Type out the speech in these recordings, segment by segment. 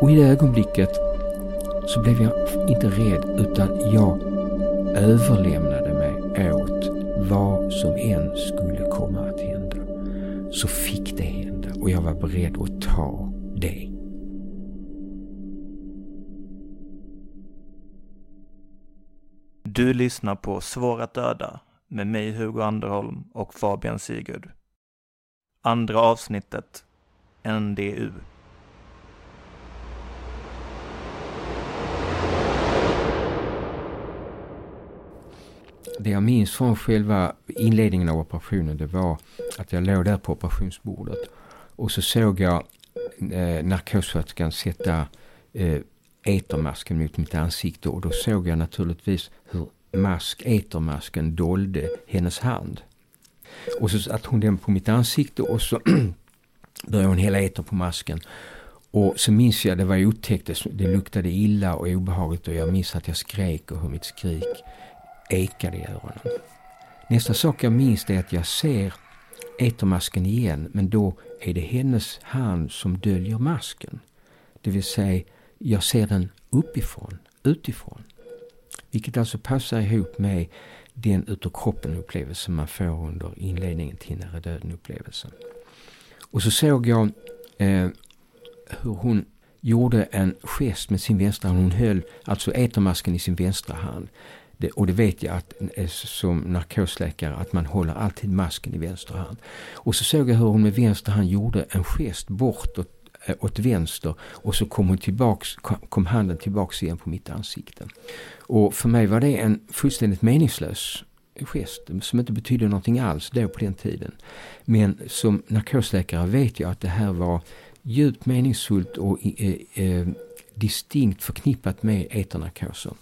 Och i det ögonblicket så blev jag inte rädd utan jag överlämnade mig åt vad som än skulle komma att hända. Så fick det hända och jag var beredd att ta det. Du lyssnar på Svår att döda med mig Hugo Anderholm och Fabian Sigurd. Andra avsnittet NDU. Det jag minns från själva inledningen av operationen det var att jag låg där på operationsbordet och så såg jag eh, narkossköterskan sätta eh, etermasken mot mitt ansikte och då såg jag naturligtvis hur mask, etermasken dolde hennes hand. Och så satte hon den på mitt ansikte och så började hon hälla eter på masken. Och så minns jag, det var otäckt, det luktade illa och obehagligt och jag minns att jag skrek och hur mitt skrik ekade i öronen. Nästa sak jag minns är att jag ser etermasken igen men då är det hennes hand som döljer masken. Det vill säga, jag ser den uppifrån, utifrån. Vilket alltså passar ihop med den utav kroppen upplevelse man får under inledningen till nära döden upplevelsen. Och så såg jag eh, hur hon gjorde en gest med sin vänstra hand. Hon höll alltså etermasken i sin vänstra hand. Det, och det vet jag att, eh, som narkosläkare att man håller alltid masken i vänster hand. Och så såg jag hur hon med vänster hand gjorde en gest bortåt eh, åt vänster och så kom, hon tillbaks, kom handen tillbaks igen på mitt ansikte. Och för mig var det en fullständigt meningslös gest som inte betydde någonting alls då på den tiden. Men som narkosläkare vet jag att det här var djupt meningsfullt och eh, eh, distinkt förknippat med eternarkoser.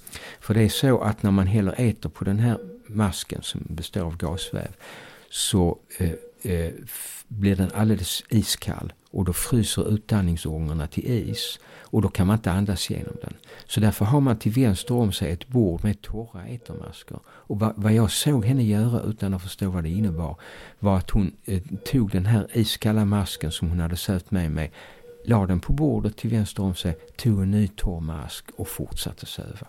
För det är så att när man häller eter på den här masken som består av gasväv så eh, eh, blir den alldeles iskall och då fryser utandningsångorna till is och då kan man inte andas genom den. Så därför har man till vänster om sig ett bord med torra etermasker. Och vad, vad jag såg henne göra utan att förstå vad det innebar var att hon eh, tog den här iskalla masken som hon hade sövt med mig la den på bordet till vänster om sig, tog en ny torr mask och fortsatte söva.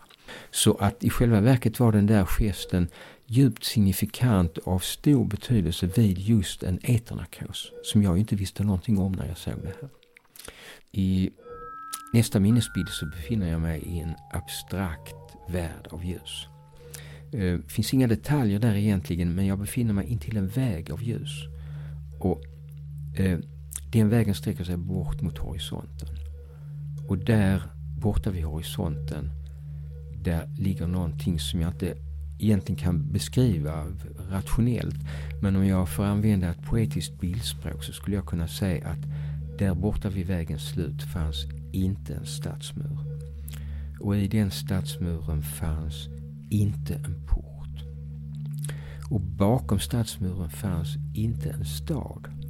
Så att i själva verket var den där gesten djupt signifikant och av stor betydelse vid just en eternarkos som jag inte visste någonting om när jag såg det här. I nästa minnesbild så befinner jag mig i en abstrakt värld av ljus. Det finns inga detaljer där egentligen men jag befinner mig intill en väg av ljus. Och eh, den vägen sträcker sig bort mot horisonten. Och där borta vid horisonten där ligger någonting som jag inte egentligen kan beskriva rationellt. Men om jag får använda ett poetiskt bildspråk så skulle jag kunna säga att där borta vid vägens slut fanns inte en stadsmur. Och i den stadsmuren fanns inte en port. Och bakom stadsmuren fanns inte en stad.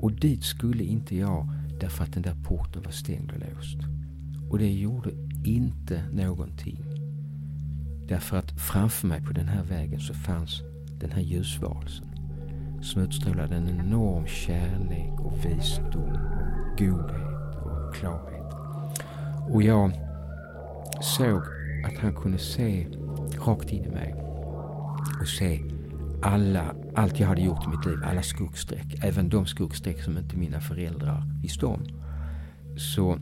Och dit skulle inte jag därför att den där porten var stängd och låst. Och det gjorde inte någonting. Därför att framför mig på den här vägen så fanns den här ljusvarelsen som utstrålade en enorm kärlek och visdom och godhet och klarhet. Och jag såg att han kunde se rakt in i mig och se alla, allt jag hade gjort i mitt liv, alla skuggstreck, även de skuggstreck som inte mina föräldrar visste om. Så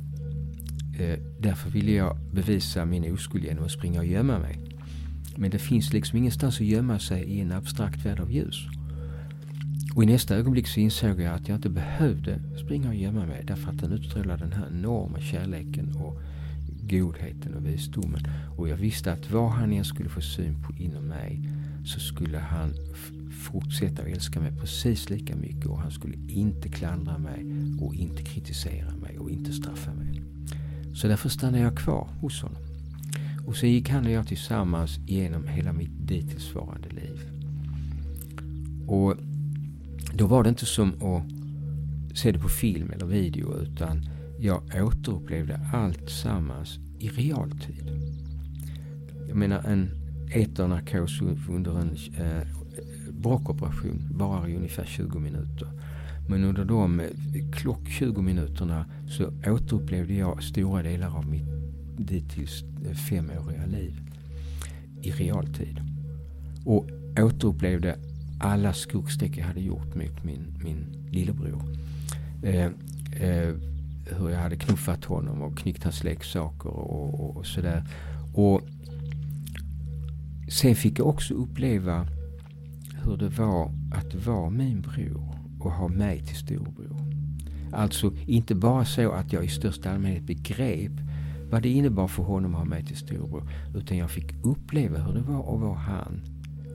eh, därför ville jag bevisa min oskuld genom att springa och gömma mig. Men det finns liksom ingenstans att gömma sig i en abstrakt värld av ljus. Och i nästa ögonblick så insåg jag att jag inte behövde springa och gömma mig därför att den utstrålade den här enorma kärleken och godheten och visdomen. Och jag visste att vad han än skulle få syn på inom mig så skulle han fortsätta att älska mig precis lika mycket och han skulle inte klandra mig och inte kritisera mig och inte straffa mig. Så därför stannade jag kvar hos honom. Och så gick han och jag tillsammans genom hela mitt dittillsvarande liv. Och då var det inte som att se det på film eller video utan jag återupplevde allt sammans i realtid. Jag menar en eternarkos under en eh, brockoperation varar i ungefär 20 minuter. Men under de eh, klock 20 minuterna så återupplevde jag stora delar av mitt dittills eh, femåriga liv i realtid. Och återupplevde alla skuggstreck jag hade gjort mot min, min lillebror. Eh, eh, hur jag hade knuffat honom och knyckt hans leksaker och, och, och sådär. Och sen fick jag också uppleva hur det var att vara min bror och ha mig till storbror. Alltså inte bara så att jag i största allmänhet begrep vad det innebar för honom att ha mig till storbror. Utan jag fick uppleva hur det var att vara han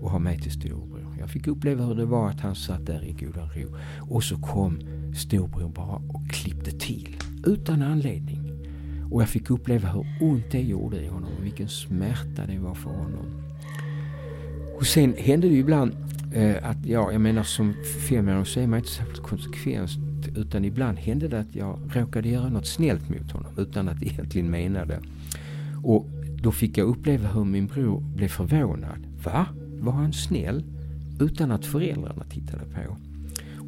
och ha mig till storbror. Jag fick uppleva hur det var att han satt där i godan ro. Och så kom storbror bara och klippte till. Utan anledning. Och jag fick uppleva hur ont det gjorde i honom och vilken smärta det var för honom. Och sen hände det ju ibland eh, att, ja, jag menar som femåring så är man inte särskilt konsekvent. Utan ibland hände det att jag råkade göra något snällt mot honom utan att egentligen mena det. Och då fick jag uppleva hur min bror blev förvånad. Va? Var han snäll? Utan att föräldrarna tittade på.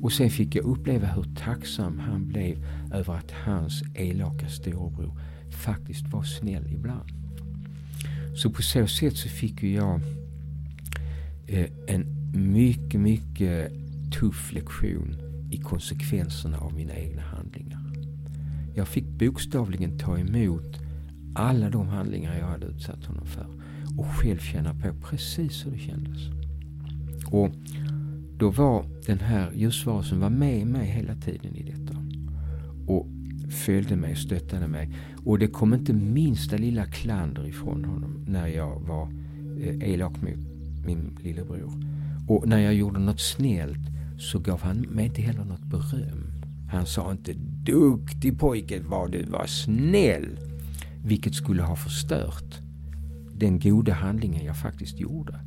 Och sen fick jag uppleva hur tacksam han blev över att hans elaka storebror faktiskt var snäll ibland. Så på så sätt så fick ju jag Eh, en mycket, mycket tuff lektion i konsekvenserna av mina egna handlingar. Jag fick bokstavligen ta emot alla de handlingar jag hade utsatt honom för och själv känna på precis hur det kändes. Och då var den här ljusvarelsen var med mig hela tiden i detta. Och följde mig, stöttade mig. Och det kom inte minsta lilla klander ifrån honom när jag var eh, elak mot min lillebror. Och när jag gjorde något snällt så gav han mig inte heller något beröm. Han sa inte duktig pojke vad du var snäll. Vilket skulle ha förstört den goda handlingen jag faktiskt gjorde.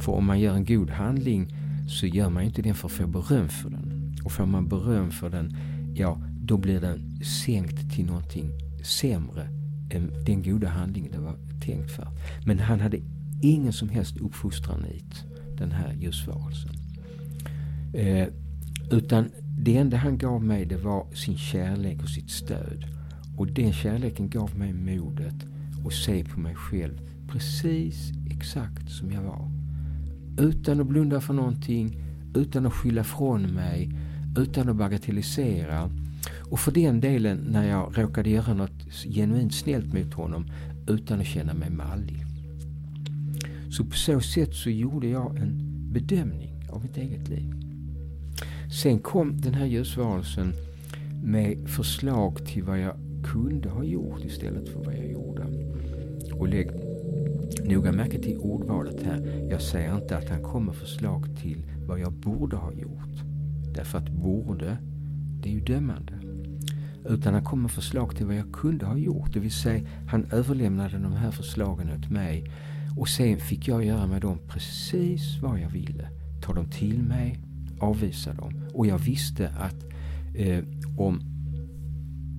För om man gör en god handling så gör man inte den för att få beröm för den. Och får man beröm för den, ja då blir den sänkt till någonting sämre än den goda handlingen det var tänkt för. Men han hade ingen som helst uppfostran i den här ljusvarelsen. Eh, utan det enda han gav mig det var sin kärlek och sitt stöd. Och den kärleken gav mig modet att se på mig själv precis exakt som jag var. Utan att blunda för någonting, utan att skylla från mig, utan att bagatellisera. Och för den delen när jag råkade göra något genuint snällt mot honom utan att känna mig mallig. Så på så sätt så gjorde jag en bedömning av mitt eget liv. Sen kom den här ljusvarelsen med förslag till vad jag kunde ha gjort istället för vad jag gjorde. Och lägg noga märke till ordvalet här. Jag säger inte att han kom med förslag till vad jag borde ha gjort. Därför att borde, det är ju dömande. Utan han kom med förslag till vad jag kunde ha gjort. Det vill säga, han överlämnade de här förslagen åt mig. Och sen fick jag göra med dem precis vad jag ville. Ta dem till mig, avvisa dem. Och jag visste att eh, om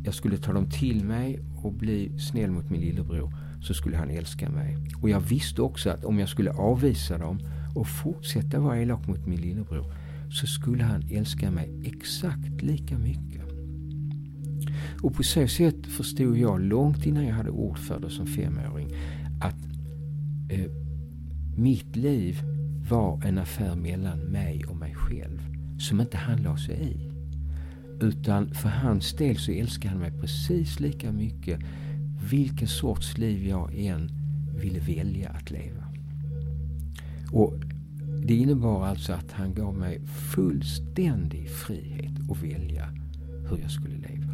jag skulle ta dem till mig och bli snäll mot min lillebror så skulle han älska mig. Och jag visste också att om jag skulle avvisa dem och fortsätta vara elak mot min lillebror så skulle han älska mig exakt lika mycket. Och på så sätt förstod jag långt innan jag hade ord för det som femåring att eh, mitt liv var en affär mellan mig och mig själv som inte han la sig i. Utan för hans del så älskade han mig precis lika mycket vilken sorts liv jag än ville välja att leva. Och Det innebar alltså att han gav mig fullständig frihet att välja hur jag skulle leva.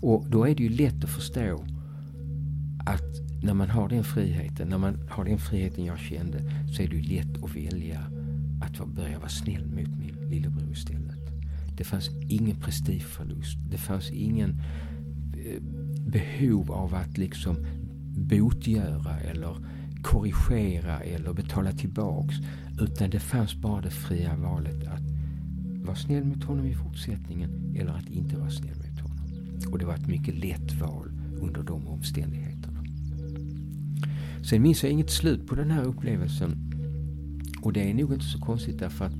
Och då är det ju lätt att förstå att när man har den friheten, när man har den friheten jag kände, så är det ju lätt att välja att börja vara snäll mot min lillebror istället. Det fanns ingen prestigeförlust. Det fanns ingen eh, behov av att liksom botgöra eller korrigera eller betala tillbaks. Utan det fanns bara det fria valet att vara snäll mot honom i fortsättningen eller att inte vara snäll mot honom. Och det var ett mycket lätt val under de omständigheterna. Sen minns jag inget slut på den här upplevelsen. Och det är nog inte så konstigt därför att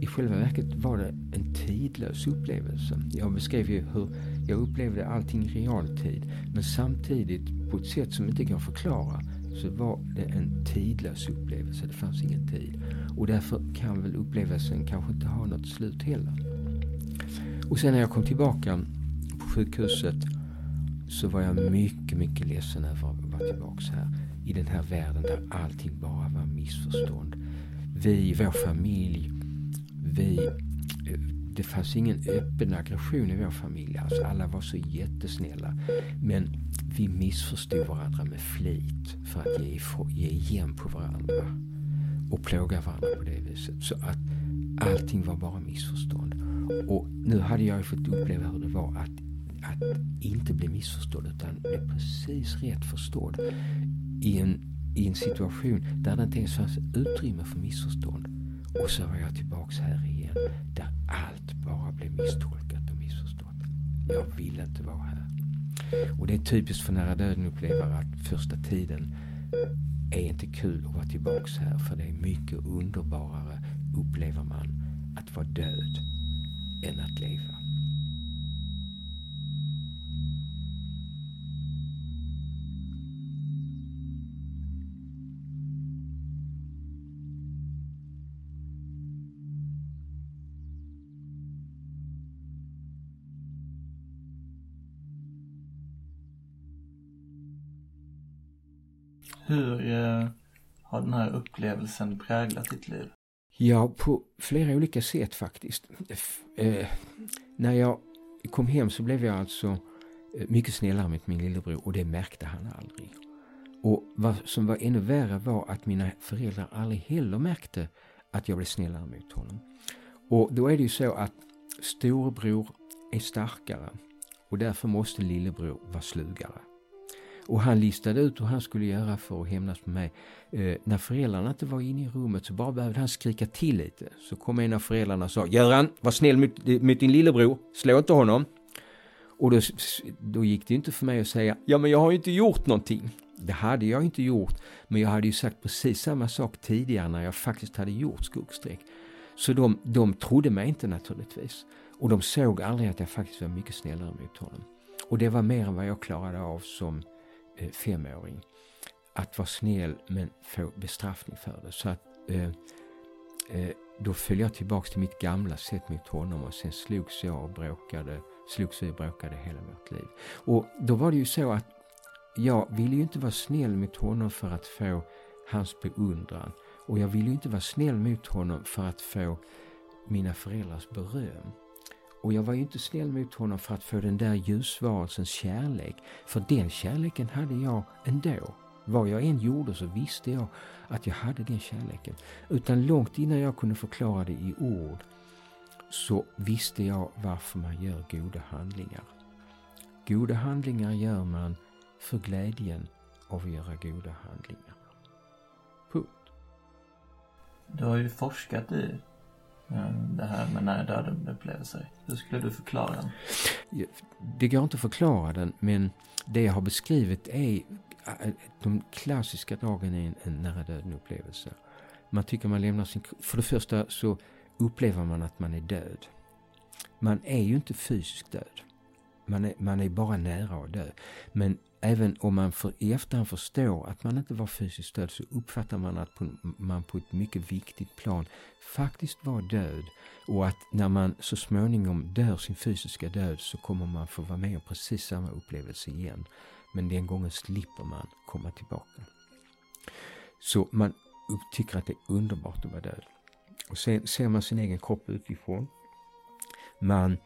i själva verket var det en tidlös upplevelse. Jag beskrev ju hur jag upplevde allting i realtid. Men samtidigt på ett sätt som inte går att förklara så var det en tidlös upplevelse. Det fanns ingen tid. Och därför kan väl upplevelsen kanske inte ha något slut heller. Och sen när jag kom tillbaka på sjukhuset så var jag mycket, mycket ledsen över att vara tillbaka här. I den här världen där allting bara var missförstånd. Vi, vår familj, vi... Eh, det fanns ingen öppen aggression i vår familj. Alltså alla var så jättesnälla. Men vi missförstod varandra med flit för att ge, ge igen på varandra. Och plåga varandra på det viset. Så att allting var bara missförstånd. Och nu hade jag ju fått uppleva hur det var att, att inte bli missförstådd utan bli precis rätt förstådd. I en, I en situation där det inte ens fanns utrymme för missförstånd. Och så var jag tillbaks här igen där allt bara blev misstolkat och missförstått. Jag ville inte vara här. Och det är typiskt för nära döden-upplevare att första tiden är inte kul att vara tillbaks här för det är mycket underbarare upplever man att vara död än att leva. Hur eh, har den här upplevelsen präglat ditt liv? Ja, på flera olika sätt faktiskt. Eh, när jag kom hem så blev jag alltså eh, mycket snällare mot min lillebror och det märkte han aldrig. Och vad som var ännu värre var att mina föräldrar aldrig heller märkte att jag blev snällare mot honom. Och då är det ju så att storebror är starkare och därför måste lillebror vara slugare. Och han listade ut hur han skulle göra för att hämnas på mig. Eh, när föräldrarna inte var inne i rummet så bara behövde han skrika till lite. Så kom en av föräldrarna och sa Göran, var snäll mot, mot din lillebror, slå inte honom. Och då, då gick det inte för mig att säga Ja men jag har ju inte gjort någonting. Det hade jag inte gjort. Men jag hade ju sagt precis samma sak tidigare när jag faktiskt hade gjort skuggstreck. Så de, de trodde mig inte naturligtvis. Och de såg aldrig att jag faktiskt var mycket snällare mot honom. Och det var mer än vad jag klarade av som Eh, femåring. Att vara snäll men få bestraffning för det. Så att eh, eh, då föll jag tillbaks till mitt gamla sätt mot honom och sen slogs jag och bråkade, slogs vi och bråkade hela vårt liv. Och då var det ju så att jag ville ju inte vara snäll mot honom för att få hans beundran. Och jag ville ju inte vara snäll mot honom för att få mina föräldrars beröm. Och jag var ju inte snäll mot honom för att få den där ljusvarelsens kärlek. För den kärleken hade jag ändå. Vad jag än gjorde så visste jag att jag hade den kärleken. Utan långt innan jag kunde förklara det i ord så visste jag varför man gör goda handlingar. Goda handlingar gör man för glädjen av att göra goda handlingar. Punkt. Du har ju forskat i Eh, det här med nära döden upplevelser. Hur skulle du förklara den? Det går inte att förklara den men det jag har beskrivit är eh, de klassiska dragen i en nära döden upplevelse. Man tycker man lämnar sin... För det första så upplever man att man är död. Man är ju inte fysiskt död. Man är, man är bara nära att dö. Men även om man för, i efterhand förstår att man inte var fysiskt död så uppfattar man att man på ett mycket viktigt plan faktiskt var död. Och att när man så småningom dör sin fysiska död så kommer man få vara med om precis samma upplevelse igen. Men den gången slipper man komma tillbaka. Så man tycker att det är underbart att vara död. Och sen ser man sin egen kropp utifrån. Man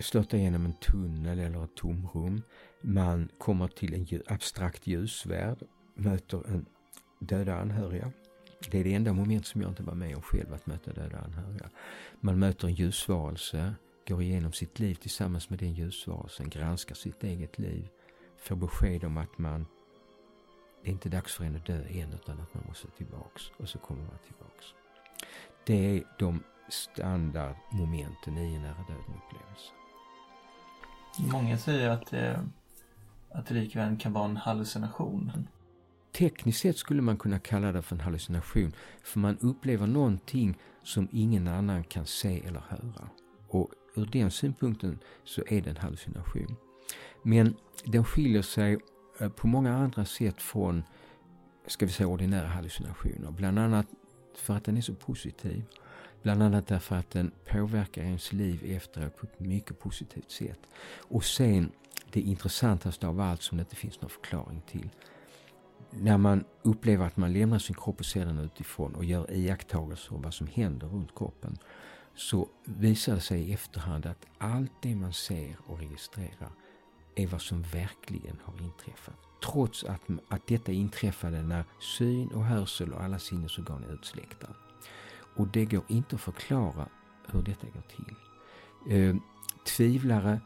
störtar genom en tunnel eller ett tomrum. Man kommer till en abstrakt ljusvärld, möter en döda anhöriga. Det är det enda moment som jag inte var med om själv, att möta döda anhöriga. Man möter en ljusvarelse, går igenom sitt liv tillsammans med den ljusvarelsen, granskar sitt eget liv, får besked om att man det är inte dags för en att dö än utan att man måste tillbaks och så kommer man tillbaks. Det är de standardmomenten i en nära döden upplevelse. Många säger att det, att det likväl kan vara en hallucination. tekniskt sett skulle man kunna kalla det för en hallucination. För man upplever någonting som ingen annan kan se eller höra. Och ur den synpunkten så är det en hallucination. Men den skiljer sig eh, på många andra sätt från, ska vi säga ordinära hallucinationer. Bland annat för att den är så positiv. Bland annat därför att den påverkar ens liv efteråt på ett mycket positivt sätt. Och sen det intressantaste av allt som det inte finns någon förklaring till. När man upplever att man lämnar sin kropp och ser den utifrån och gör iakttagelser om vad som händer runt kroppen så visar det sig i efterhand att allt det man ser och registrerar är vad som verkligen har inträffat. Trots att, att detta inträffade när syn och hörsel och alla sinnesorgan är utsläckta. Och det går inte att förklara hur detta går till. Eh, tvivlare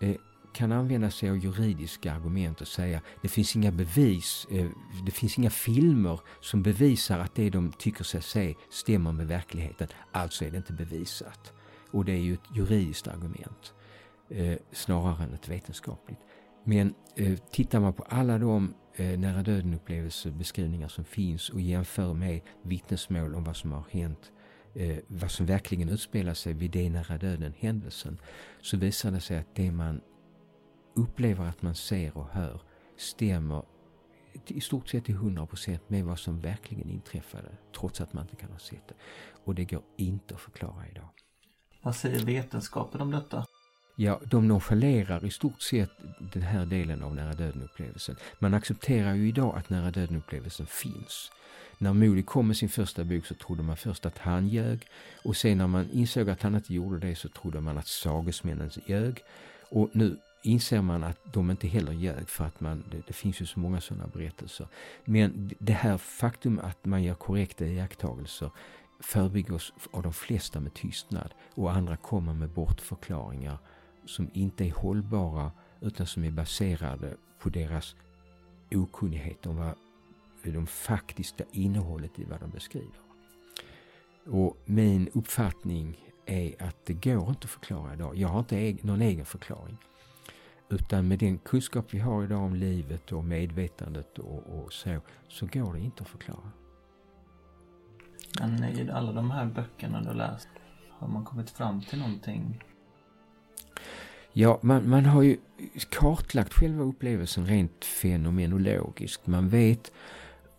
eh, kan använda sig av juridiska argument och säga det finns inga bevis, eh, det finns inga filmer som bevisar att det de tycker sig se stämmer med verkligheten. Alltså är det inte bevisat. Och det är ju ett juridiskt argument eh, snarare än ett vetenskapligt. Men eh, tittar man på alla de eh, nära döden upplevelsebeskrivningar som finns och jämför med vittnesmål om vad som har hänt eh, vad som verkligen utspelar sig vid den nära döden händelsen så visar det sig att det man upplever att man ser och hör stämmer i stort sett till 100% med vad som verkligen inträffade trots att man inte kan ha sett det. Och det går inte att förklara idag. Vad säger vetenskapen om detta? Ja, de nonchalerar i stort sett den här delen av nära döden-upplevelsen. Man accepterar ju idag att nära döden-upplevelsen finns. När Moody kom med sin första bok så trodde man först att han ljög och sen när man insåg att han inte gjorde det så trodde man att sagesmännen ljög. Och nu inser man att de inte heller ljög för att man, det, det, finns ju så många sådana berättelser. Men det här faktum att man gör korrekta iakttagelser förbigås av de flesta med tystnad och andra kommer med bortförklaringar som inte är hållbara utan som är baserade på deras okunnighet om vad det faktiska innehållet i vad de beskriver. Och min uppfattning är att det går inte att förklara idag. Jag har inte någon egen förklaring. Utan med den kunskap vi har idag om livet och medvetandet och, och så, så går det inte att förklara. Men i alla de här böckerna du läst, har man kommit fram till någonting? Ja, man, man har ju kartlagt själva upplevelsen rent fenomenologiskt. Man vet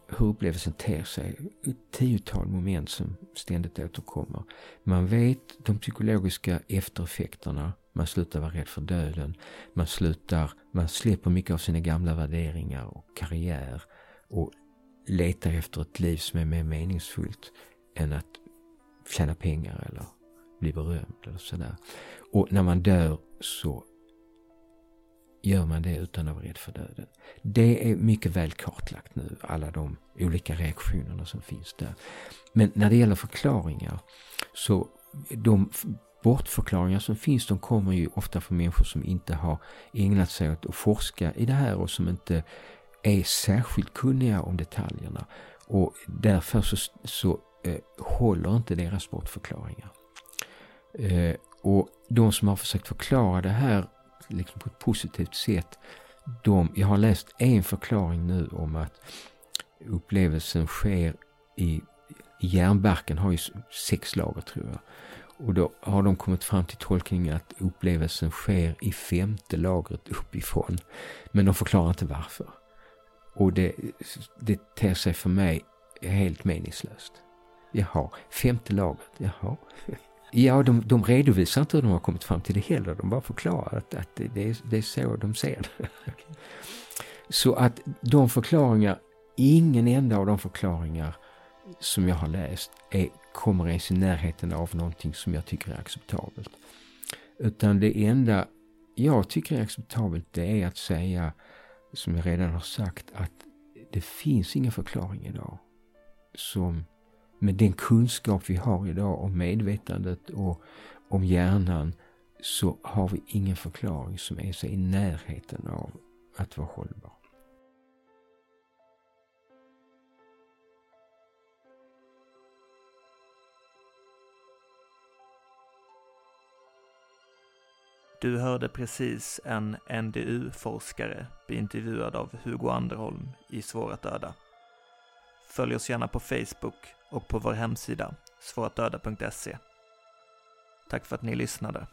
hur upplevelsen ter sig. Ett tiotal moment som ständigt återkommer. Man vet de psykologiska eftereffekterna. Man slutar vara rädd för döden. Man slutar, man släpper mycket av sina gamla värderingar och karriär och letar efter ett liv som är mer meningsfullt än att tjäna pengar eller bli berömd eller sådär. Och när man dör så gör man det utan att vara rädd för döden. Det är mycket väl kartlagt nu, alla de olika reaktionerna som finns där. Men när det gäller förklaringar så de bortförklaringar som finns de kommer ju ofta från människor som inte har ägnat sig åt att forska i det här och som inte är särskilt kunniga om detaljerna. Och därför så, så eh, håller inte deras bortförklaringar. Eh, och de som har försökt förklara det här liksom på ett positivt sätt. De, jag har läst en förklaring nu om att upplevelsen sker i, i hjärnbarken har ju sex lager tror jag. Och då har de kommit fram till tolkningen att upplevelsen sker i femte lagret uppifrån. Men de förklarar inte varför. Och det, det ter sig för mig helt meningslöst. Jaha, femte lagret, jaha. Ja, de, de redovisar inte hur de har kommit fram till det heller. De bara förklarar att, att det, är, det är så de ser det. Så att de förklaringar, ingen enda av de förklaringar som jag har läst är, kommer ens i närheten av någonting som jag tycker är acceptabelt. Utan det enda jag tycker är acceptabelt det är att säga, som jag redan har sagt, att det finns ingen förklaring idag som med den kunskap vi har idag om medvetandet och om hjärnan så har vi ingen förklaring som är i närheten av att vara hållbar. Du hörde precis en NDU-forskare bli intervjuad av Hugo Anderholm i Svår att döda. Följ oss gärna på Facebook och på vår hemsida svåratdöda.se. Tack för att ni lyssnade.